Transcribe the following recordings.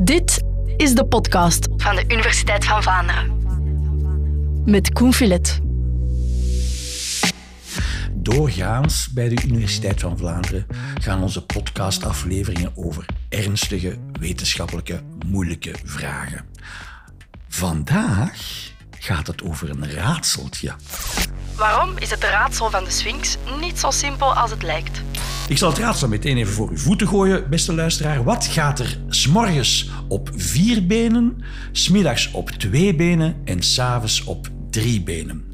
Dit is de podcast van de Universiteit van Vlaanderen. met Koen Filet. Doorgaans bij de Universiteit van Vlaanderen gaan onze podcastafleveringen over ernstige, wetenschappelijke, moeilijke vragen. Vandaag gaat het over een raadseltje. Waarom is het raadsel van de Sphinx niet zo simpel als het lijkt? Ik zal het raadsel meteen even voor uw voeten gooien, beste luisteraar. Wat gaat er s'morgens op vier benen, smiddags op twee benen en s'avonds op drie benen?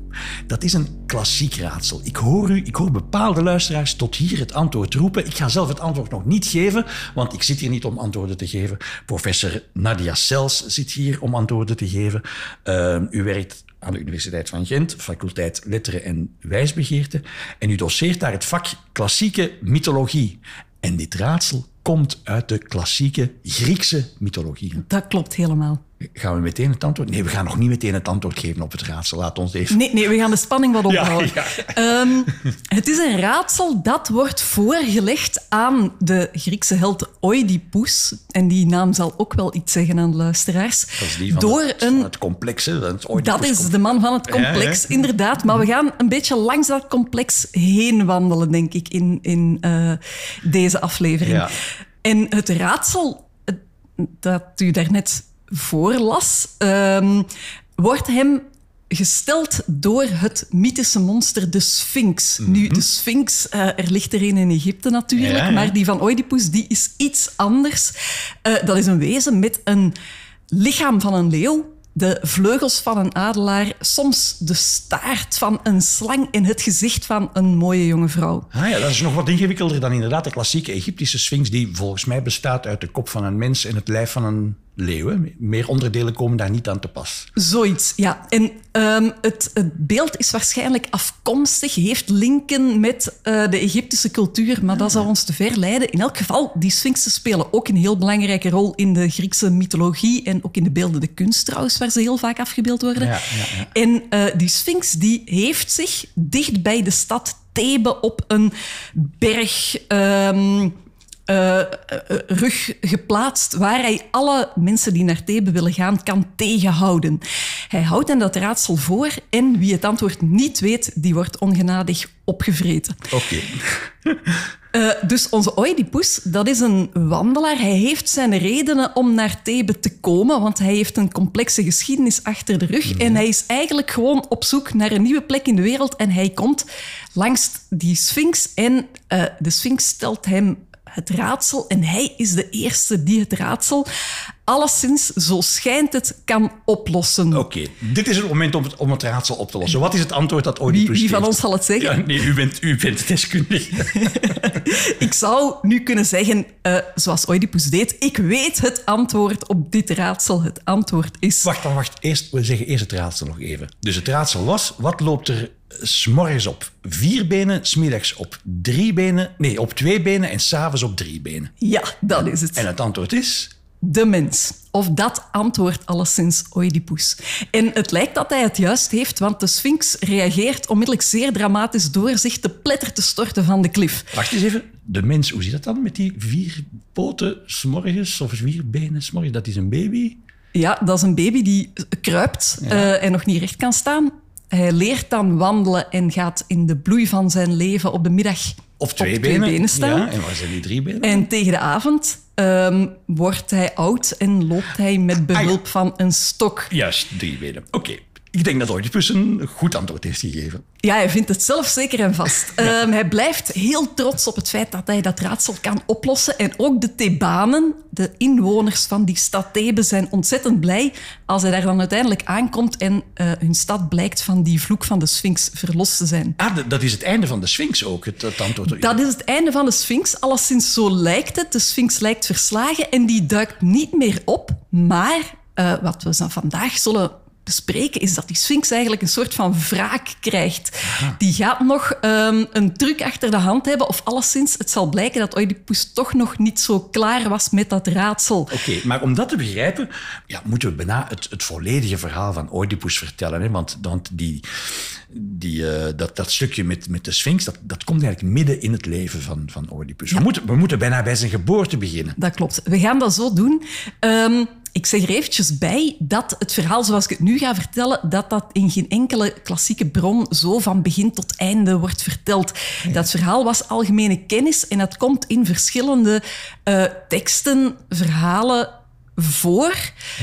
Dat is een klassiek raadsel. Ik hoor u, ik hoor bepaalde luisteraars tot hier het antwoord roepen. Ik ga zelf het antwoord nog niet geven, want ik zit hier niet om antwoorden te geven. Professor Nadia Sels zit hier om antwoorden te geven. Uh, u werkt aan de Universiteit van Gent, faculteit Letteren en Wijsbegeerte. En u doseert daar het vak klassieke mythologie. En dit raadsel komt uit de klassieke Griekse mythologie. Dat klopt helemaal. Gaan we meteen het antwoord? Nee, we gaan nog niet meteen het antwoord geven op het raadsel. Laat ons even. Nee, nee we gaan de spanning wat ophouden. Ja, Ehm, het is een raadsel dat wordt voorgelegd aan de Griekse held Oedipus. En die naam zal ook wel iets zeggen aan de luisteraars. Dat is die van, Door het, een het complex. Hè? Dat is, de man van het complex, Ja, inderdaad. Maar we gaan een beetje langs dat complex heen wandelen, denk ik, in, in eh, deze aflevering. En het raadsel dat u daarnet voorlas, ehm, wordt hem gesteld door het mythische monster de Sphinx. Nu, de Sphinx, eh, er ligt er een in Egypte natuurlijk, Mhm. Ja, ja. maar die van Oedipus die is iets anders. Eh, dat is een wezen met een lichaam van een leeuw, de vleugels van een adelaar, soms de staart van een slang en het gezicht van een mooie jonge vrouw. Ah ja, dat is nog wat ingewikkelder dan inderdaad de klassieke Egyptische sphinx, die volgens mij bestaat uit de kop van een mens en het lijf van een leeuw. hè. Meer onderdelen komen daar niet aan te pas. Zoiets, ja. En ehm, het, het beeld is waarschijnlijk afkomstig, heeft linken met eh, de Egyptische cultuur, maar dat zou ons te ver leiden. In elk geval, die sphinxen spelen ook een heel belangrijke rol in de Griekse mythologie en ook in de beeldende kunst trouwens, waar ze heel vaak afgebeeld worden. Ja, ja, ja. En eh, die sphinx die heeft zich dicht bij de stad Thebe op een berg... ehm, eh, eh, rug geplaatst, waar hij alle mensen die naar Thebe willen gaan kan tegenhouden. Hij houdt hen dat raadsel voor en wie het antwoord niet weet, die wordt ongenadig opgevreten. Oké. Eh, dus onze Oedipus, dat is een wandelaar. Hij heeft zijn redenen om naar Thebe te komen, want hij heeft een complexe geschiedenis achter de rug. En hij is eigenlijk gewoon op zoek naar een nieuwe plek in de wereld. En hij komt langs die Sphinx en de Sphinx stelt hem het raadsel. En hij is de eerste die het raadsel, alleszins zo schijnt het, kan oplossen. Oké, dit is het moment om het, om het raadsel op te lossen. Wat is het antwoord dat Wie, Oedipus wie van geeft? ons zal het zeggen? Ja, nee, u bent, u bent deskundige. Ik zou nu kunnen zeggen, eh, zoals Oedipus deed, ik weet het antwoord op dit raadsel. Het antwoord is... Wacht, dan wacht. Eerst, we zeggen eerst het raadsel nog even. Dus het raadsel was, wat loopt er s'morgens op vier benen, smiddags op drie benen, nee, op twee benen en s'avonds op drie benen? Ja, dat is het. En het antwoord is... De mens. Of dat antwoordt alleszins Oedipus. En het lijkt dat hij het juist heeft, want de Sphinx reageert onmiddellijk zeer dramatisch door zich te pletter te storten van de klif. Wacht eens even. De mens, hoe zit dat dan met die vier poten s'morgens of vier benen s'morgens? Dat is een baby. Ja, dat is een baby die kruipt eh, en nog niet recht kan staan. Hij leert dan wandelen en gaat in de bloei van zijn leven op de middag twee op benen. twee benen staan. Ja, en waar zijn die drie benen? En tegen de avond ehm, wordt hij oud en loopt hij met behulp van een stok. Juist, drie benen. Oké. Ik denk dat Oedipus een goed antwoord heeft gegeven. Ja, hij vindt het zelf zeker en vast. Ehm, hij blijft heel trots op het feit dat hij dat raadsel kan oplossen. En ook de Thebanen, de inwoners van die stad Thebe, zijn ontzettend blij als hij daar dan uiteindelijk aankomt en eh, hun stad blijkt van die vloek van de Sphinx verlost te zijn. Ah, dat is het einde van de Sphinx ook, het, het antwoord. Dat is het einde van de Sphinx. Alleszins zo lijkt het. De Sphinx lijkt verslagen en die duikt niet meer op. Maar eh, wat we zo vandaag zullen bespreken, is dat die Sphinx eigenlijk een soort van wraak krijgt. Die gaat nog ehm, een truc achter de hand hebben, of alleszins, het zal blijken dat Oedipus toch nog niet zo klaar was met dat raadsel. Oké, maar om dat te begrijpen, ja, moeten we bijna het, het volledige verhaal van Oedipus vertellen. Hè? Want, want die, die, eh, dat, dat stukje met, met de Sphinx, dat, dat komt eigenlijk midden in het leven van, van Oedipus. We, moeten, we moeten bijna bij zijn geboorte beginnen. Dat klopt. We gaan dat zo doen. Ehm, ik zeg er eventjes bij dat het verhaal zoals ik het nu ga vertellen, dat dat in geen enkele klassieke bron zo van begin tot einde wordt verteld. Dat verhaal was algemene kennis en dat komt in verschillende eh, teksten, verhalen voor.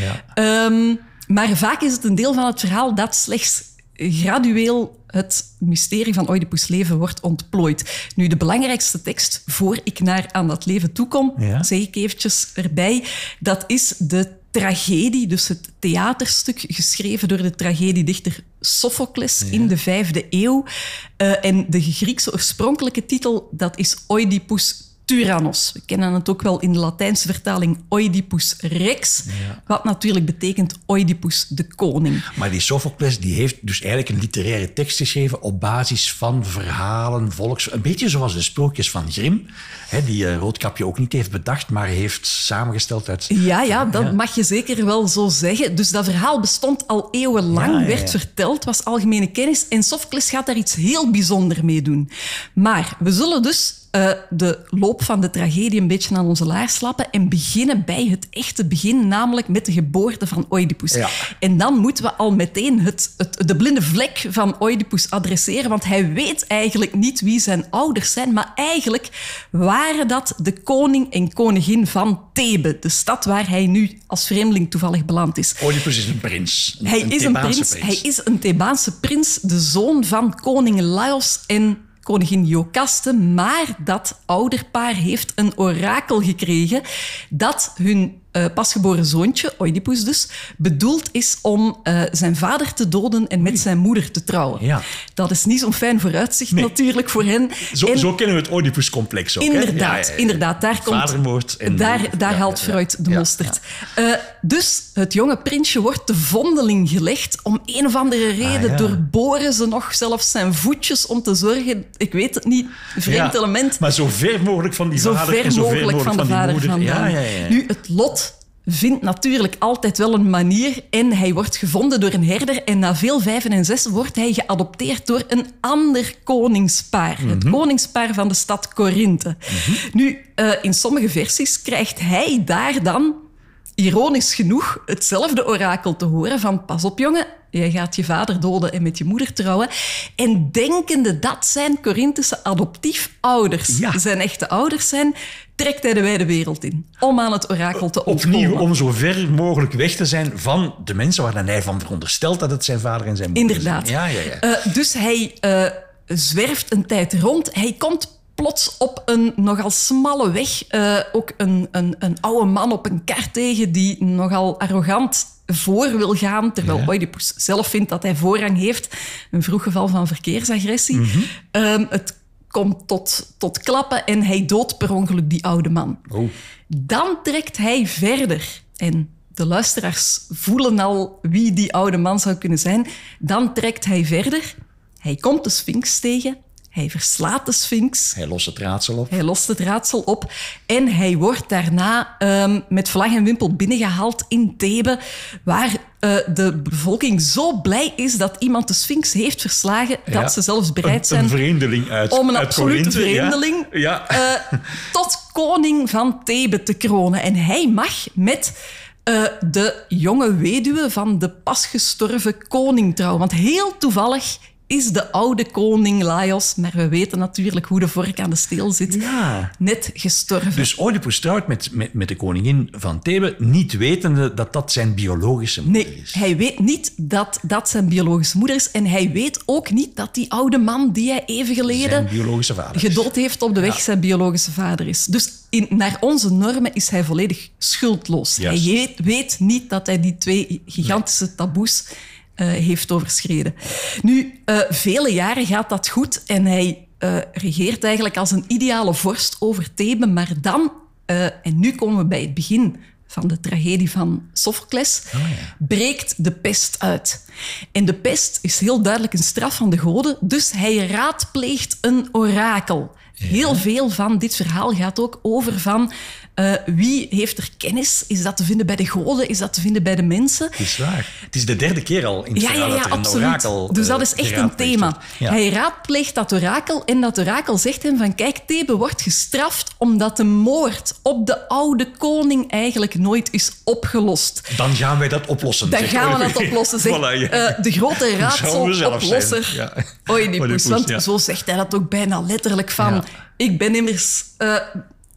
Ja. Ehm, maar vaak is het een deel van het verhaal dat slechts gradueel het mysterie van Oedipus' leven wordt ontplooid. Nu, de belangrijkste tekst, voor ik naar aan dat leven toekom, Ja. zeg ik eventjes erbij, dat is de tragedie, dus het theaterstuk geschreven door de tragediedichter Sophocles in de vijfde eeuw. Eh, en de Griekse oorspronkelijke titel, dat is Oedipus Tyrannos. We kennen het ook wel in de Latijnse vertaling Oedipus Rex, wat natuurlijk betekent Oedipus de koning. Maar die Sophocles die heeft dus eigenlijk een literaire tekst geschreven op basis van verhalen, volks... Een beetje zoals de sprookjes van Grimm, hè, die eh, Roodkapje ook niet heeft bedacht, maar heeft samengesteld uit... Ja, ja, dat mag je zeker wel zo zeggen. Dus dat verhaal bestond al eeuwenlang, ja. werd verteld, was algemene kennis. En Sophocles gaat daar iets heel bijzonders mee doen. Maar we zullen dus eh, de loop van de tragedie een beetje aan onze laars slappen en beginnen bij het echte begin, namelijk met de geboorte van Oedipus. Ja. En dan moeten we al meteen het, het, de blinde vlek van Oedipus adresseren, want hij weet eigenlijk niet wie zijn ouders zijn, maar eigenlijk waren dat de koning en koningin van Thebe, de stad waar hij nu als vreemdeling toevallig beland is. Oedipus is een prins. Een, Hij een is een Thebaanse prins, hij is een Thebaanse prins, de zoon van koning Laios en koningin Iocaste, maar dat ouderpaar heeft een orakel gekregen dat hun eh, pasgeboren zoontje, Oedipus dus, bedoeld is om eh, zijn vader te doden en met zijn moeder te trouwen. Ja. Dat is niet zo'n fijn vooruitzicht Nee. natuurlijk voor hen. Zo, En- zo kennen we het Oedipus-complex ook. hè? Inderdaad, Ja, ja, ja. inderdaad. Daar komt, Vadermoord en- daar, daar haalt Freud de mosterd. Eh, dus het jonge prinsje wordt te vondeling gelegd. Om een of andere reden Ah, doorboren ze nog zelfs zijn voetjes om te zorgen... Ik weet het niet, vreemd Ja, element. Maar zo ver mogelijk van die zo vader ver en zo ver mogelijk van de die vader moeder. Nu, het lot vindt natuurlijk altijd wel een manier en hij wordt gevonden door een herder en na veel vijven en zes wordt hij geadopteerd door een ander koningspaar. Het Mhm. koningspaar van de stad Korinthe. Nu, eh, in sommige versies krijgt hij daar dan, ironisch genoeg, hetzelfde orakel te horen van pas op jongen, jij gaat je vader doden en met je moeder trouwen. En denkende dat zijn Corinthische adoptiefouders Ja. zijn echte ouders zijn, trekt hij de wijde wereld in om aan het orakel te ontkomen. Opnieuw om zo ver mogelijk weg te zijn van de mensen waar hij van veronderstelt dat het zijn vader en zijn moeder Inderdaad. zijn. Ja, ja, ja. Eh, dus hij eh, zwerft een tijd rond. Hij komt plots op een nogal smalle weg eh, ook een, een, een oude man op een kar tegen die nogal arrogant voor wil gaan, terwijl Ja. Oedipus zelf vindt dat hij voorrang heeft. Een vroeg geval van verkeersagressie. Ehm, het komt tot, tot klappen en hij doodt per ongeluk die oude man. Oh. Dan trekt hij verder. En de luisteraars voelen al wie die oude man zou kunnen zijn. Dan trekt hij verder. Hij komt de Sphinx tegen. Hij verslaat de Sphinx. Hij lost het raadsel op. Hij lost het raadsel op. En hij wordt daarna ehm, met vlag en wimpel binnengehaald in Thebe, waar eh, de bevolking zo blij is dat iemand de Sphinx heeft verslagen, Ja. dat ze zelfs bereid Een, zijn een vreemdeling uit om een uit absolute Corinthe, vreemdeling Ja. eh, tot koning van Thebe te kronen. En hij mag met eh, de jonge weduwe van de pas gestorven koning trouwen. Want heel toevallig is de oude koning Laios, maar we weten natuurlijk hoe de vork aan de steel zit, Ja. net gestorven. Dus Oedipus trouwt met, met, met de koningin van Thebe, niet wetende dat dat zijn biologische moeder Nee, is. hij weet niet dat dat zijn biologische moeder is. En hij weet ook niet dat die oude man die hij even geleden gedood heeft op de weg zijn biologische vader is. Dus in, naar onze normen is hij volledig schuldloos. Juist. Hij weet, weet niet dat hij die twee gigantische taboes heeft overschreden. Nu, eh, vele jaren gaat dat goed en hij eh, regeert eigenlijk als een ideale vorst over Thebe, maar dan, eh, en nu komen we bij het begin van de tragedie van Sophocles, breekt de pest uit. En de pest is heel duidelijk een straf van de goden, dus hij raadpleegt een orakel. Heel veel van dit verhaal gaat ook over van uh, wie heeft er kennis? Is dat te vinden bij de goden? Is dat te vinden bij de mensen? Het is waar. Het is de derde keer al in het ja, verhaal ja, ja, dat er absoluut. een orakel Dus dat uh, is echt een thema. Hij raadpleegt dat orakel en dat orakel zegt hem van kijk, Thebe wordt gestraft omdat de moord op de oude koning eigenlijk nooit is opgelost. Dan gaan wij dat oplossen. Dan gaan we dat oplossen, zegt Voilà, ja. eh, de grote raadseloplosser. Oedipus. Want zo zegt hij dat ook bijna letterlijk van... Ik ben immers... eh,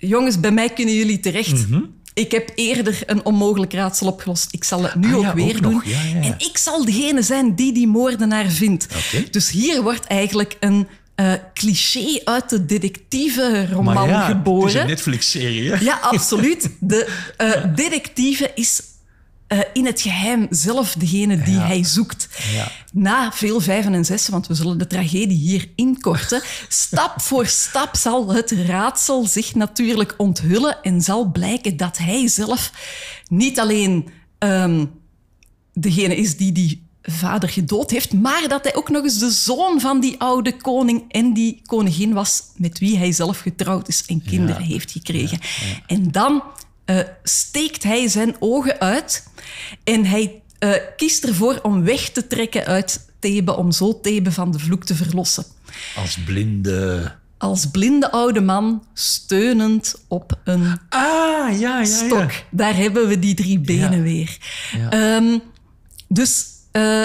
jongens, bij mij kunnen jullie terecht. Mhm. Ik heb eerder een onmogelijk raadsel opgelost. Ik zal het nu Ah, ook ja, weer ook doen. Ja, ja. En ik zal degene zijn die die moordenaar vindt. Dus hier wordt eigenlijk een eh, cliché uit de detectieve-roman Maar ja, geboren. Het is een Netflix-serie. Ja, absoluut. De eh, detectieve is eh, in het geheim zelf degene die Ja. hij zoekt. Ja. Na veel vijven en zessen, want we zullen de tragedie hier inkorten, stap voor stap zal het raadsel zich natuurlijk onthullen en zal blijken dat hij zelf niet alleen ehm, degene is die die vader gedood heeft, maar dat hij ook nog eens de zoon van die oude koning en die koningin was met wie hij zelf getrouwd is en kinderen heeft gekregen. En dan eh, steekt hij zijn ogen uit en hij eh, kiest ervoor om weg te trekken uit Thebe, om zo Thebe van de vloek te verlossen. Als blinde... Als blinde oude man, steunend op een Ah, ja, ja, ja. stok. Daar hebben we die drie benen weer. Ehm, dus eh,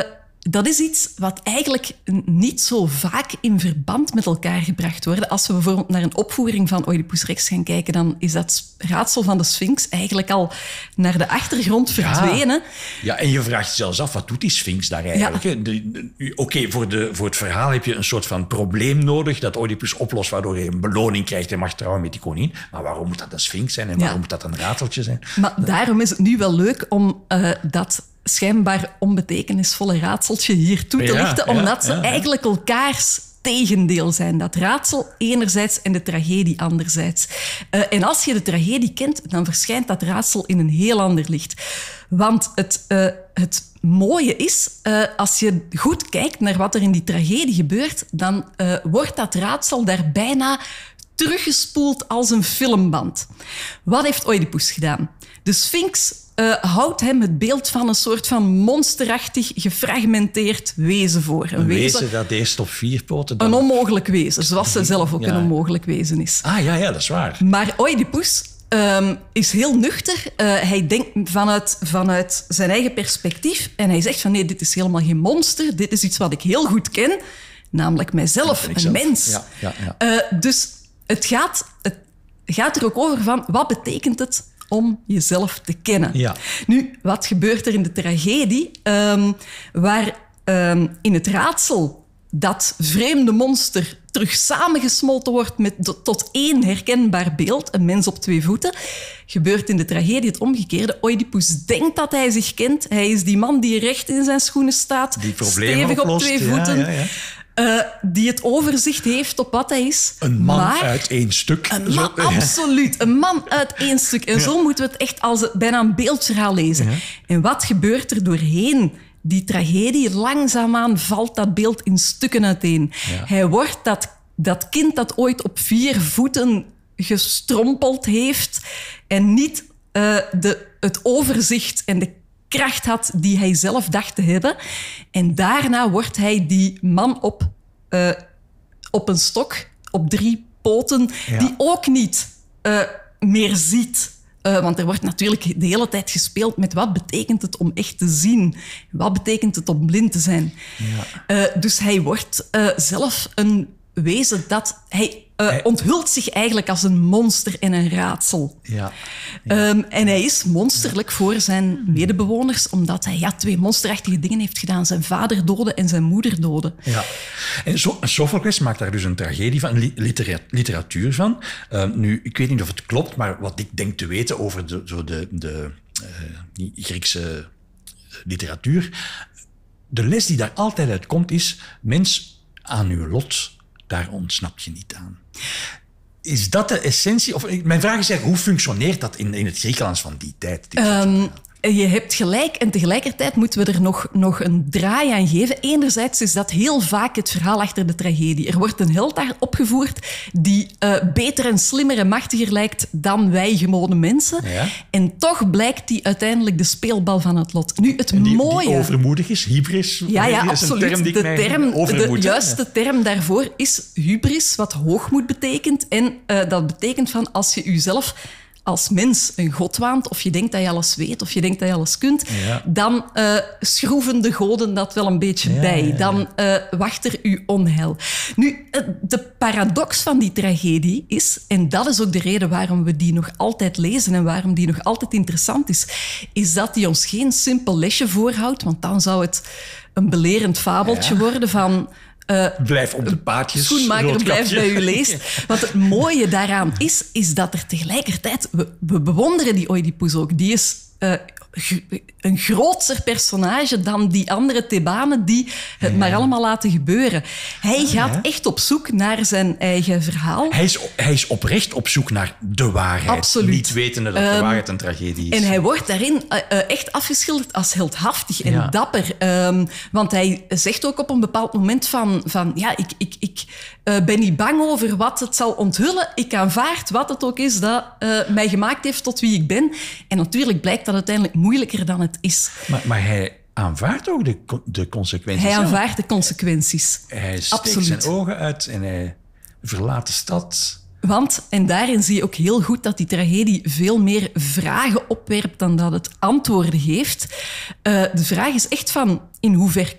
dat is iets wat eigenlijk niet zo vaak in verband met elkaar gebracht wordt. Als we bijvoorbeeld naar een opvoering van Oedipus Rex gaan kijken, dan is dat raadsel van de Sphinx eigenlijk al naar de achtergrond verdwenen. Ja, en je vraagt je zelfs af, wat doet die Sphinx daar eigenlijk? Oké, voor, de, voor het verhaal heb je een soort van probleem nodig dat Oedipus oplost, waardoor hij een beloning krijgt en mag trouwen met die koningin. Maar waarom moet dat een Sphinx zijn en waarom Ja. moet dat een rateltje zijn? Maar daarom is het nu wel leuk om eh, dat schijnbaar onbetekenisvolle raadseltje hier toe te lichten, ja, omdat ze ja, eigenlijk elkaars tegendeel zijn. Dat raadsel enerzijds en de tragedie anderzijds. Eh, en als je de tragedie kent, dan verschijnt dat raadsel in een heel ander licht. Want het, eh, het mooie is, eh, als je goed kijkt naar wat er in die tragedie gebeurt, dan wordt dat raadsel daar bijna teruggespoeld als een filmband. Wat heeft Oedipus gedaan? De Sphinx eh, houdt hem het beeld van een soort van monsterachtig, gefragmenteerd wezen voor. Een, Een wezen dat eerst op vier poten... dan- een onmogelijk wezen, zoals ze zelf ook Ja. een onmogelijk wezen is. Ah, ja, ja, dat is waar. Maar Oedipus ehm, is heel nuchter. Eh, hij denkt vanuit, vanuit zijn eigen perspectief. En hij zegt van nee, dit is helemaal geen monster. Dit is iets wat ik heel goed ken. Namelijk mijzelf, een zelf. mens. Ja, ja, ja. Eh, dus het gaat, het gaat er ook over van wat betekent het om jezelf te kennen. Ja. Nu, wat gebeurt er in de tragedie? Ehm, waar ehm, in het raadsel dat vreemde monster terug samengesmolten wordt met tot één herkenbaar beeld, een mens op twee voeten, gebeurt in de tragedie het omgekeerde. Oedipus denkt dat hij zich kent. Hij is die man die recht in zijn schoenen staat, Die stevig op twee voeten, ja, ja. Eh, die het overzicht heeft op wat hij is. Een man maar uit één stuk. een Zo- man, absoluut. Een man uit één stuk. En zo moeten we het echt als bijna een beeldverhaal lezen. En wat gebeurt er doorheen die tragedie? Langzaamaan valt dat beeld in stukken uiteen. Hij wordt dat, dat kind dat ooit op vier voeten gestrompeld heeft en niet eh, de, het overzicht en de kracht had die hij zelf dacht te hebben. En daarna wordt hij die man op eh, op een stok, op drie poten, Ja. die ook niet eh, meer ziet. Eh, want er wordt natuurlijk de hele tijd gespeeld met wat betekent het om echt te zien? Wat betekent het om blind te zijn? Eh, dus hij wordt zelf een wezen dat... Hij, eh, Hij- onthult zich eigenlijk als een monster en een raadsel. Ja. Ehm, en hij is monsterlijk voor zijn medebewoners, omdat hij ja, twee monsterachtige dingen heeft gedaan. Zijn vader doden en zijn moeder doden. Ja. En so Sophocles maakt daar dus een tragedie van, een li- litera- literatuur van. Eh, nu, ik weet niet of het klopt, maar wat ik denk te weten over de, zo de, de eh, Griekse literatuur. De les die daar altijd uit komt is: mens, aan uw lot, daar ontsnap je niet aan. is dat de essentie? Of, mijn vraag is eigenlijk, hoe functioneert dat in, in het Griekenlands van die tijd? Ehm, je hebt gelijk en tegelijkertijd moeten we er nog, nog een draai aan geven. Enerzijds is dat heel vaak het verhaal achter de tragedie. Er wordt een held daar opgevoerd die eh, beter en slimmer en machtiger lijkt dan wij gewone mensen. Ja. En toch blijkt die uiteindelijk de speelbal van het lot. Nu, het die, die mooie... overmoedig is, hybris. Ja, ja, is een absoluut. term die de, term, de juiste term daarvoor is hubris, wat hoogmoed betekent. En eh, dat betekent van als je jezelf als mens een god waant, of je denkt dat je alles weet, of je denkt dat je alles kunt, Ja. dan eh, schroeven de goden dat wel een beetje Ja, bij. Dan eh, wacht er uw onheil. Nu, eh, de paradox van die tragedie is, en dat is ook de reden waarom we die nog altijd lezen en waarom die nog altijd interessant is, is dat die ons geen simpel lesje voorhoudt, want dan zou het een belerend fabeltje worden van... eh, Blijf op de paadjes. schoenmaker blijft bij u leest. Wat het mooie daaraan is, is dat er tegelijkertijd... We, we bewonderen die Oedipus ook. Die is eh, een grootser personage dan die andere Thebanen die het maar allemaal laten gebeuren. Hij gaat Ah, ja. echt op zoek naar zijn eigen verhaal. Hij is, hij is oprecht op zoek naar de waarheid. Absoluut. Niet wetende dat de Ehm, waarheid een tragedie is. En hij wordt daarin eh, eh, echt afgeschilderd als heldhaftig en Ja. dapper. Ehm, want hij zegt ook op een bepaald moment van... van ja, ik, ik, ik eh, ben niet bang over wat het zal onthullen. Ik aanvaard wat het ook is dat eh, mij gemaakt heeft tot wie ik ben. En natuurlijk blijkt dat uiteindelijk moeilijker dan het is. Maar, maar hij aanvaardt ook de, de consequenties. Hij zelf. aanvaardt de consequenties. Hij steekt Absoluut. zijn ogen uit en hij verlaat de stad. Want, en daarin zie je ook heel goed dat die tragedie veel meer vragen opwerpt dan dat het antwoorden geeft. Eh, de vraag is echt van, in hoever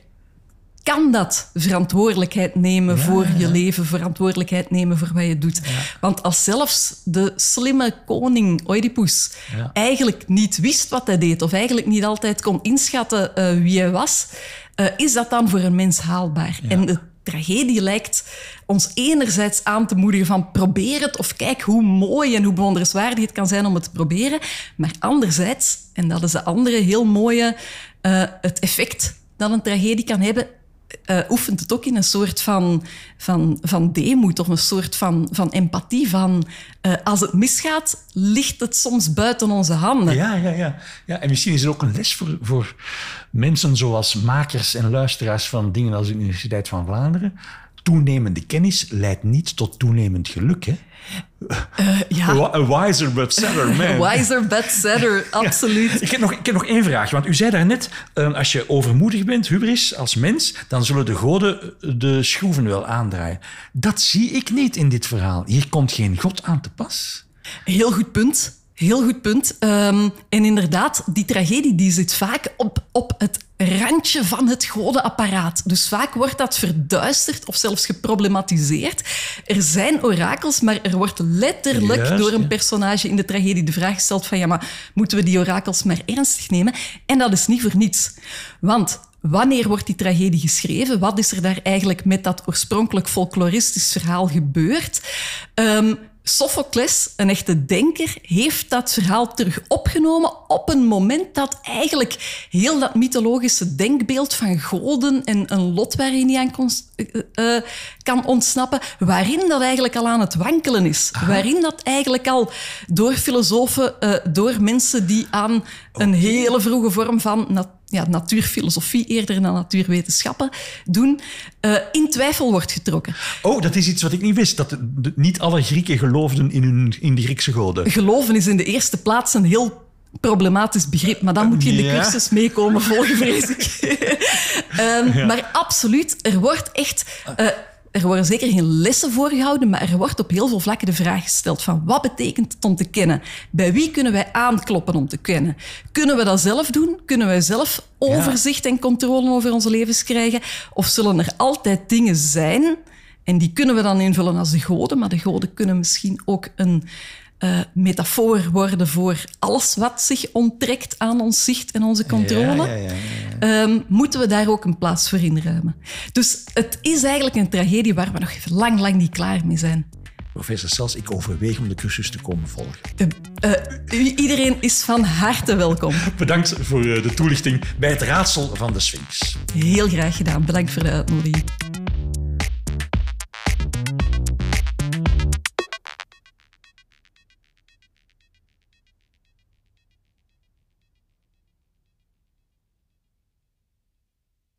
kan dat verantwoordelijkheid nemen voor je leven, verantwoordelijkheid nemen voor wat je doet? Want als zelfs de slimme koning Oedipus eigenlijk niet wist wat hij deed, of eigenlijk niet altijd kon inschatten eh, wie hij was, eh, is dat dan voor een mens haalbaar? En de tragedie lijkt ons enerzijds aan te moedigen van probeer het, of kijk hoe mooi en hoe bewonderenswaardig het kan zijn om het te proberen, maar anderzijds, en dat is de andere heel mooie, eh, het effect dat een tragedie kan hebben, eh, oefent het ook in een soort van, van, van of een soort van, van empathie. Van, eh, als het misgaat, ligt het soms buiten onze handen. Ja, ja, ja. ja en misschien is er ook een les voor, voor mensen zoals makers en luisteraars van dingen als de Universiteit van Vlaanderen. Toenemende kennis leidt niet tot toenemend geluk. Hè? Ja, A wiser but sadder man. wiser but sadder, absoluut. Ik heb, nog, ik heb nog één vraag. Want u zei daarnet, eh, als je overmoedig bent, hubris, als mens, dan zullen de goden eh, de schroeven wel aandraaien. Dat zie ik niet in dit verhaal. Hier komt geen god aan te pas. Heel goed punt. Heel goed punt. Ehm, en inderdaad, die tragedie die zit vaak op, op het randje van het godenapparaat. Dus vaak wordt dat verduisterd of zelfs geproblematiseerd. Er zijn orakels, maar er wordt letterlijk Juist, door een personage in de tragedie de vraag gesteld van ja, maar moeten we die orakels maar ernstig nemen? En dat is niet voor niets. Want wanneer wordt die tragedie geschreven? Wat is er daar eigenlijk met dat oorspronkelijk folkloristisch verhaal gebeurd? Ehm, Sophocles, een echte denker, heeft dat verhaal terug opgenomen op een moment dat eigenlijk heel dat mythologische denkbeeld van goden en een lot waarin hij aan kon, eh, eh, kan ontsnappen, waarin dat eigenlijk al aan het wankelen is. Waarin dat eigenlijk al door filosofen, eh, door mensen die aan een hele vroege vorm van nat- ja, natuurfilosofie eerder dan natuurwetenschappen doen, eh, in twijfel wordt getrokken. Oh, dat is iets wat ik niet wist. Dat de- de- niet alle Grieken geloofden in, hun, in de Griekse goden. Geloven is in de eerste plaats een heel problematisch begrip, maar dan moet je in de Ja. cursus meekomen volgen, vrees ik. Ehm, Maar absoluut, er wordt echt... eh, er worden zeker geen lessen voorgehouden, maar er wordt op heel veel vlakken de vraag gesteld van wat betekent het om te kennen? Bij wie kunnen wij aankloppen om te kennen? Kunnen we dat zelf doen? Kunnen wij zelf overzicht en controle over onze levens krijgen? Of zullen er altijd dingen zijn en die kunnen we dan invullen als de goden, maar de goden kunnen misschien ook een eh, metafoor worden voor alles wat zich onttrekt aan ons zicht en onze controle. Ja, ja, ja, ja. Ehm, moeten we daar ook een plaats voor inruimen. Dus het is eigenlijk een tragedie waar we nog even lang, lang niet klaar mee zijn. Professor Sels, ik overweeg om de cursus te komen volgen. Eh, eh, iedereen is van harte welkom. Bedankt voor eh, de toelichting bij het raadsel van de Sphinx. Heel graag gedaan. Bedankt voor de uitnodiging.